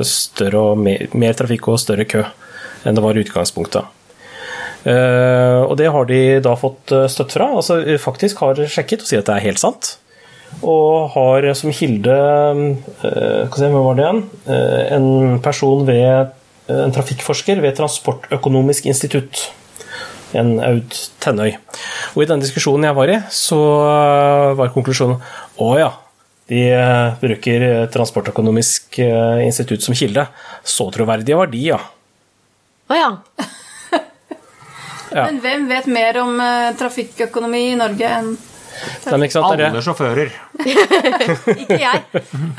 større og mer, mer trafikk og større kø enn det var i utgangspunktet. Uh, og det har de da fått støtt fra. Altså faktisk har sjekket og sier at det er helt sant. Og har som kilde eh, hva si, var det igjen? Eh, en person ved En trafikkforsker ved Transportøkonomisk institutt. En Aud Tennøy. Og i den diskusjonen jeg var i, så eh, var konklusjonen å ja. De eh, bruker Transportøkonomisk eh, institutt som kilde. Så troverdige var de, ja. Å ja. Ja. Men hvem vet mer om eh, trafikkøkonomi i Norge enn Nei. Alle sjåfører. ikke jeg?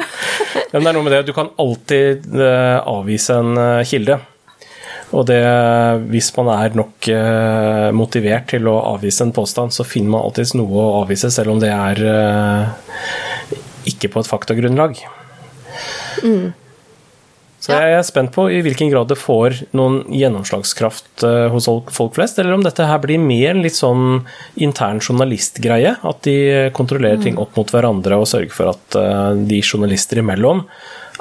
Men det er noe med det, du kan alltid eh, avvise en eh, kilde. Og det, hvis man er nok eh, motivert til å avvise en påstand, så finner man alltids noe å avvise, selv om det er ikke på et faktagrunnlag. Så jeg er spent på i hvilken grad det får noen gjennomslagskraft eh, hos folk- flest, eller om dette her blir mer en litt sånn intern journalistgreie. At de kontrollerer ting opp mot hverandre og sørger for at eh, de journalister imellom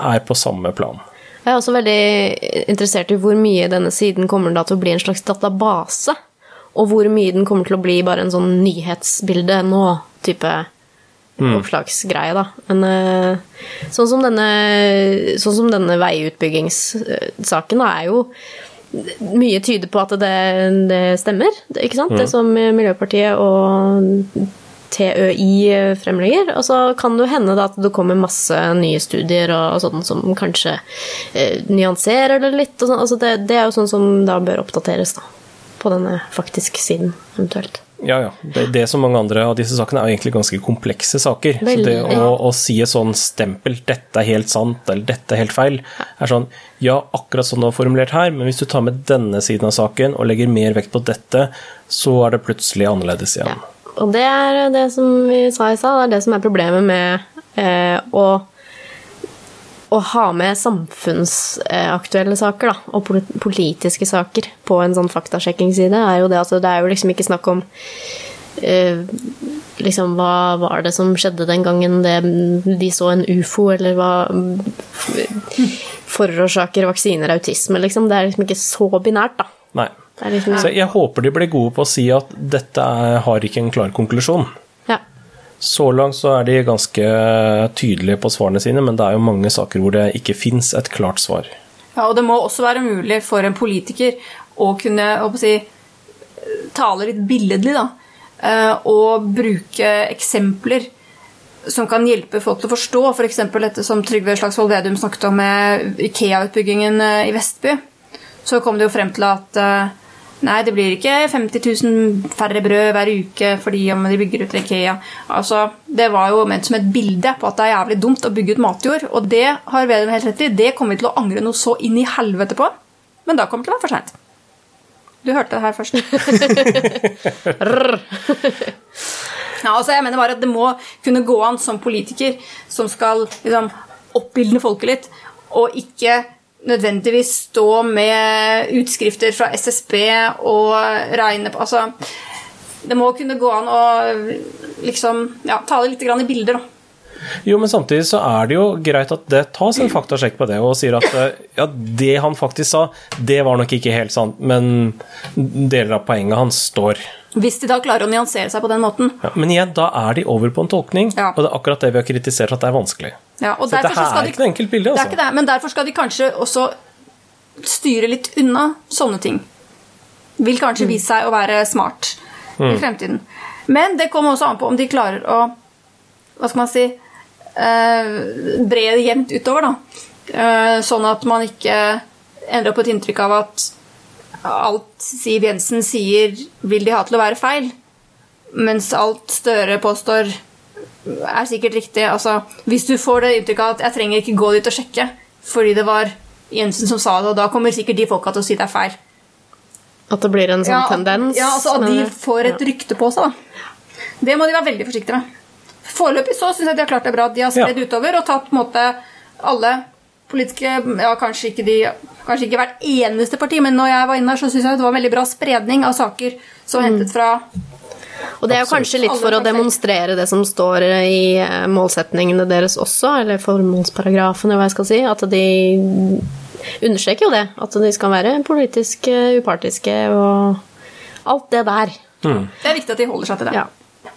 er på samme plan. Jeg er også veldig interessert i hvor mye denne siden kommer da til å bli en slags database, og hvor mye den kommer til å bli bare en sånn nyhetsbilde nå-type oppslagsgreie, da. Men eh, sånn som denne, sånn som denne veiutbyggingssaken da, er jo Mye tyder på at det, det stemmer, ikke sant? Det som Miljøpartiet og TØI fremlegger. Og så kan det jo hende at det kommer masse nye studier og, sånn som kanskje eh, nyanserer det litt. Sånn. altså det, det er jo sånn som da bør oppdateres da, på denne faktisk siden, eventuelt. Ja, ja. Det, det som mange andre av disse sakene er jo egentlig ganske komplekse saker. Så det å, å, å si et sånn stempel 'dette er helt sant' eller 'dette er helt feil', er sånn ja, akkurat sånn det var formulert her, men hvis du tar med denne siden av saken og legger mer vekt på dette, så er det plutselig annerledes igjen. Ja. Og det er det som vi sa i stad, det er det som er problemet med eh, å, å ha med samfunnsaktuelle saker da, og politiske saker på en sånn faktasjekkingsside, er jo det at det er jo liksom ikke snakk om uh, liksom hva var det som skjedde den gangen det, de så en ufo, eller hva forårsaker vaksiner autisme, liksom. Det er liksom ikke så binært, da. Nei. Liksom, liksom, Så jeg håper de blir gode på å si at dette har ikke en klar konklusjon. Så langt så er de ganske tydelige på svarene sine, men det er jo mange saker hvor det ikke fins et klart svar. Ja, og det må også være mulig for en politiker å kunne å si, tale litt billedlig, da. eh, Og bruke eksempler som kan hjelpe folk til å forstå. F.eks. dette som Trygve Slagsvold Vedum snakket om med Ikea-utbyggingen eh, i Vestby. Så kom det jo frem til at eh, nei, det blir ikke 50 000 færre brød hver uke fordi om de bygger ut Ikea. Altså, Det var jo ment som et bilde på at det er jævlig dumt å bygge ut matjord. Og det har Vedum helt rett i. Det kommer vi til å angre noe så inn i helvete på. Men da kommer det til å være for seint. Du hørte det her først. Ja, altså jeg mener bare at Det må kunne gå an som politiker som skal liksom, oppildne folket litt, og ikke nødvendigvis stå med utskrifter fra SSB og regne på altså, Det må kunne gå an å liksom, ja, ta det litt grann i bilder. da. Jo, men samtidig så er det jo greit at det tas en faktasjekk på det, og sier at eh, ja, det han faktisk sa, det var nok ikke helt sant, men deler av poenget hans står. Hvis de da klarer å nyansere seg på den måten. Ja, men igjen, da er de over på en tolkning, Ja. og det er akkurat det vi har kritisert at det er vanskelig. Ja, og Så dette her er de- ikke noe enkelt bilde, Det er altså. ikke det, men derfor skal de kanskje også styre litt unna sånne ting. Vil kanskje vise seg å være smart i fremtiden. Men det kommer også an på om de klarer å Hva skal man si eh, Bre det jevnt utover, da. Eh, sånn at man ikke ender opp på et inntrykk av at alt Siv Jensen sier, vil de ha til å være feil. Mens alt Støre påstår, er sikkert riktig. Altså, hvis du får det inntrykket at jeg trenger ikke gå dit og sjekke fordi det var Jensen som sa det, og da kommer sikkert de folka til å si det er feil. At det blir en sånn tendens. Ja, altså At de får et rykte på seg. da. Det må de være veldig forsiktige med. Foreløpig så syns jeg de har klart det bra. De har spredd Ja. utover og tatt på en måte alle politiske Ja, kanskje ikke de Kanskje ikke hvert eneste parti, men når jeg var inne her, så syns jeg det var en veldig bra spredning av saker som mm. hentet fra Og det er jo kanskje litt for å demonstrere det som står i eh, målsetningene deres også, eller formålsparagrafen, eller hva jeg skal si. At de understreker jo det. At de skal være politisk eh, upartiske og alt det der. Det er viktig at de holder seg til det. Ja.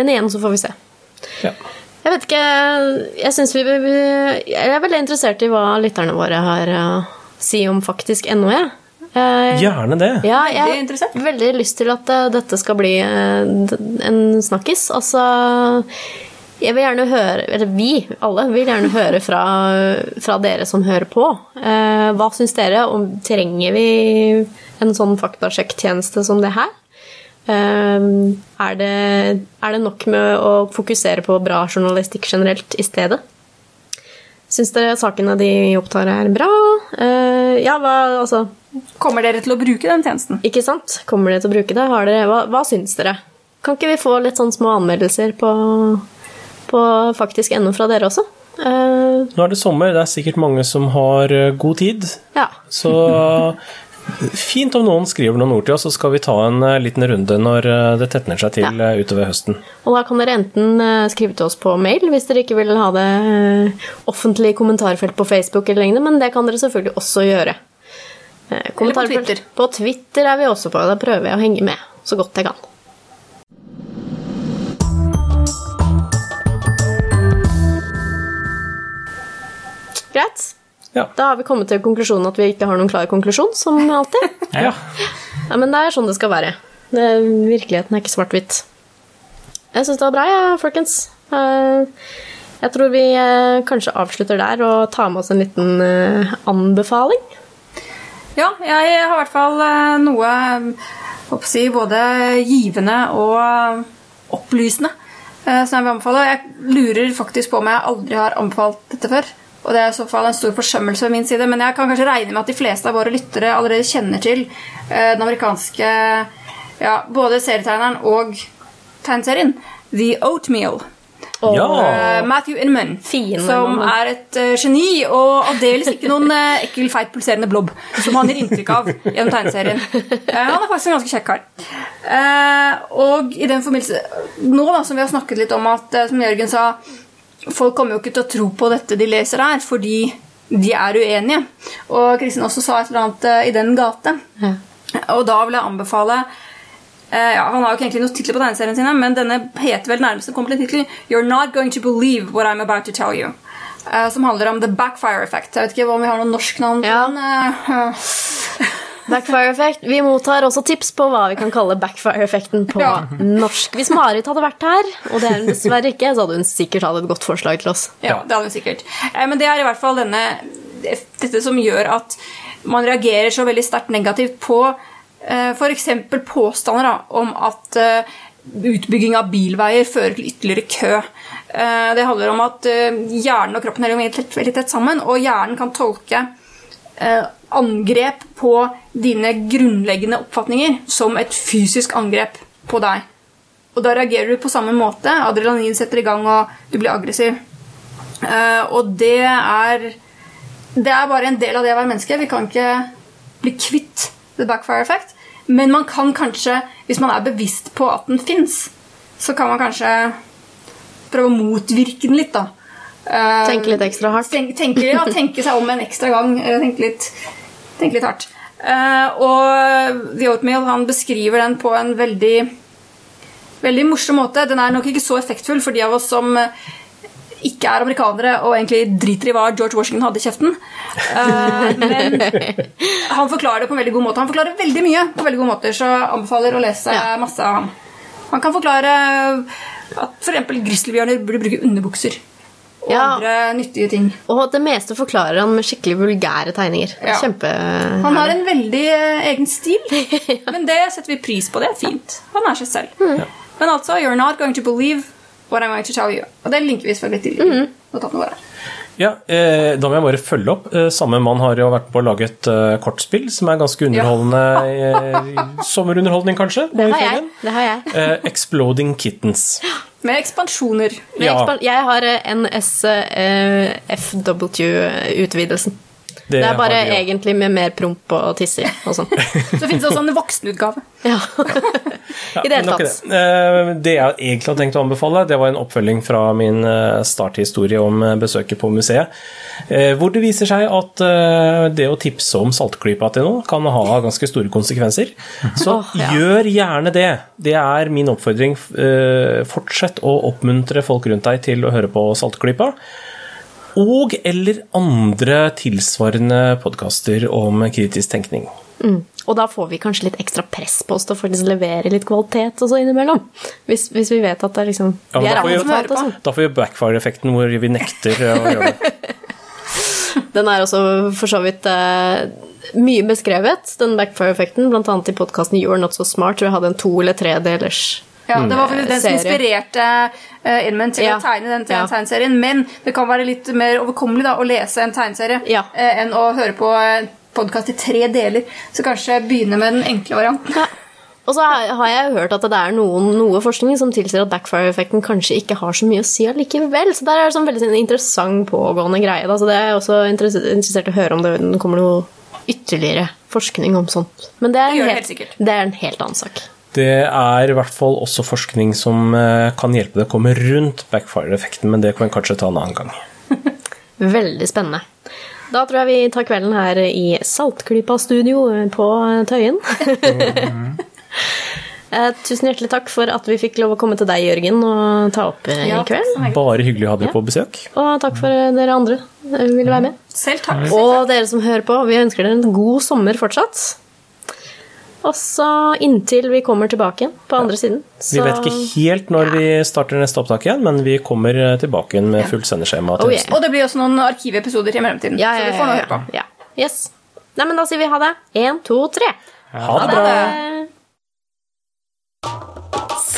Men igjen så får vi se. Ja. Jeg vet ikke Jeg synes vi, vi Jeg er veldig interessert i hva lytterne våre har å si om faktisk. Eh, Gjerne det. Ja, jeg har veldig lyst til at eh, dette skal bli eh, en snakkis. Altså Jeg vil gjerne høre Eller vi alle vil gjerne høre fra, fra dere som hører på. Eh, hva syns dere? Om, trenger vi en sånn faktasjekktjeneste som det her? Eh, er, det, er det nok med å fokusere på bra journalistikk generelt i stedet? Syns dere sakene de opptar, er bra? Eh, ja, hva Altså Kommer dere til å bruke den tjenesten? ikke sant? Kommer dere til å bruke det? Har dere, hva, hva syns dere? Kan ikke vi få litt sånn små anmeldelser på, på faktisk ennå fra dere også? Uh, Nå er det sommer, det er sikkert mange som har eh, god tid. ja. Så fint om noen skriver noen ord til oss, så skal vi ta en eh, liten runde når det tetner seg til Ja. utover høsten. Og da kan dere enten skrive til oss på mail hvis dere ikke vil ha det offentlig kommentarfelt på Facebook eller lignende, men det kan dere selvfølgelig også gjøre. Eh, på Twitter. På Twitter er vi også på. Da prøver jeg å henge med så godt jeg kan. Greit. Ja. Da har vi kommet til konklusjonen at vi ikke har noen klar konklusjon, som alltid. Ja. Ja, men det er sånn det skal være. Det, virkeligheten er ikke svart-hvitt. Jeg syns det var bra, jeg, ja, folkens. Eh, Jeg tror vi eh, kanskje avslutter der og tar med oss en liten anbefaling. Ja, jeg har i hvert fall eh, noe si, både givende og eh, opplysende eh, som jeg vil anbefale. Jeg lurer faktisk på om jeg aldri har anbefalt dette før. Og det er i så fall en stor forsømmelse ved min side, men jeg kan kanskje regne med at de fleste av våre lyttere allerede kjenner til den amerikanske ja, både serietegneren og tegneserien The Oatmeal. Ja. Eh, Matthew Inman, Fine som er et uh, geni og aldeles ikke noen uh, ekkel, feit, pulserende blob, som han gir inntrykk av gjennom tegneserien. Uh, han er faktisk en ganske kjekk kar. Eh, og i den forbindelse Nå da, som vi har snakket litt om at, som Jørgen sa, folk kommer jo ikke til å tro på dette de leser her, fordi de er uenige. Og Kristin også sa et eller annet i den gate. Ja. Og da vil jeg anbefale ja, Han har jo ikke egentlig noen titler på tegneseriene sine, men denne heter vel nærmest den kommer til tittelen You're Not Going to Believe What I'm About to Tell You. eh, som handler om The Backfire Effect. Jeg vet ikke om vi har noe norsk navn på Ja. den. uh, Backfire effect. Vi mottar også tips på hva vi kan kalle backfire-effekten på Ja. norsk. Hvis Marit hadde vært her, og det er hun dessverre ikke, så hadde hun sikkert hatt et godt forslag til oss. Ja, det hadde hun sikkert. Eh, Men det er i hvert fall denne, dette som gjør at man reagerer så veldig sterkt negativt på eh, f.eks. påstander om at eh, utbygging av bilveier fører til ytterligere kø. Eh, Det handler om at eh, hjernen og kroppen er veldig tett- sammen, og hjernen kan tolke eh, angrep på dine grunnleggende oppfatninger som et fysisk angrep på deg. Og da reagerer du på samme måte. Adrenalin setter i gang, og du blir aggressiv. Eh, og det er Det er bare en del av det å være menneske. Vi kan ikke bli kvitt the backfire effect. Men man kan kanskje, hvis man er bevisst på at den fins, så kan man kanskje prøve å motvirke den litt, da. Eh, Tenke litt ekstra hardt. Tenke, tenke, ja, tenke seg om en ekstra gang. eh, Tenke litt, tenke litt hardt. Eh, og The Oatmeal han beskriver den på en veldig veldig morsom måte. Den er nok ikke så effektfull for de av oss som ikke er amerikanere og egentlig driter i hva George Washington hadde i kjeften. Eh, men han forklarer det på en veldig god måte. Han forklarer veldig mye på veldig gode måter, så jeg anbefaler å lese masse av ham. Han kan forklare at f.eks. grizzlybjørner burde bruke underbukser. Og Ja. andre nyttige ting. Og det meste forklarer han med skikkelig vulgære tegninger. Ja. Kjempe... Han har en veldig eh, egen stil, men det setter vi pris på. Det er fint. Han er seg selv. Men altså, you're not going to believe what I'm going to tell you. Og det linker vi selvfølgelig til i notatene våre. Ja, eh, Da må jeg bare følge opp. Eh, samme mann har jo vært på å lage et eh, kortspill som er ganske underholdende. Eh, sommerunderholdning, kanskje? Det har jeg. Det har jeg. Eh, Exploding Kittens. Med ekspansjoner. Med Ja. ekspan- Jeg har eh, NSFW-utvidelsen. Det er bare egentlig med mer promp og tisser og sånn. Så finnes det også en voksenutgave. Ja. Ja, I det hele tatt. Det. Eh, det jeg egentlig hadde tenkt å anbefale, det var en oppfølging fra min eh, starthistorie om eh, besøket på museet. eh, Hvor det viser seg at det å tipse om saltklypa til noe kan ha ganske store konsekvenser. Så oh, ja. gjør gjerne det. Det er min oppfordring. Eh, Fortsett å oppmuntre folk rundt deg til å høre på Saltklypa. Og eller andre tilsvarende podkaster om kritisk tenkning. Mm. Og da får vi kanskje litt ekstra press på oss til å faktisk levere litt kvalitet og så innimellom. Hvis, hvis vi vet at det er liksom Ja, Vi er da får vi- sånn. Da får vi backfire-effekten hvor vi nekter å gjøre det. Den er også for så vidt uh, mye beskrevet, den backfire-effekten, blant annet i podkasten You're Not So Smart, hvor jeg hadde en to- eller tredelers Ja, det var faktisk den som inspirerte uh, Inman til Ja. å tegne den Ja. tegneserien. Men det kan være litt mer overkommelig da, å lese en tegneserie Ja. eh, enn å høre på en podkast i tre deler. Så kanskje begynne med den enkle varianten. Ja. Og så har jeg hørt at det er noen, noe forskning som tilsier at backfire-effekten kanskje ikke har så mye å si allikevel. Så der er det sånn veldig sånn interessant pågående greie. Da. Så det er jeg også interessert i å høre om det kommer noe ytterligere forskning om sånt. Men det er, Det en det helt, helt det er en helt annen sak. Det er i hvert fall også forskning som eh, kan hjelpe deg å komme rundt backfire-effekten, men det kan vi kanskje ta en annen gang. Veldig spennende. Da tror jeg vi tar kvelden her i Saltklypa-studio på Tøyen. Eh, Tusen hjertelig takk for at vi fikk lov å komme til deg, Jørgen, og ta opp ja, i kveld. Bare hyggelig å ha dere på besøk. Og takk for eh, dere andre som ville være med. Selv takk. Og dere som hører på, vi ønsker dere en god sommer fortsatt. Og så inntil vi kommer tilbake igjen på andre siden. Vi vet ikke helt når vi starter neste opptak igjen, men vi kommer eh, tilbake igjen med fullt sendeskjema. Oh, yeah. Og det blir også noen arkivepisoder i mellomtiden. Ja, ja, Så du får ja, noe å ja, høre på. ja. Yes. Nei, men da sier vi ha det. Én, to, tre. Ha det bra! Eh,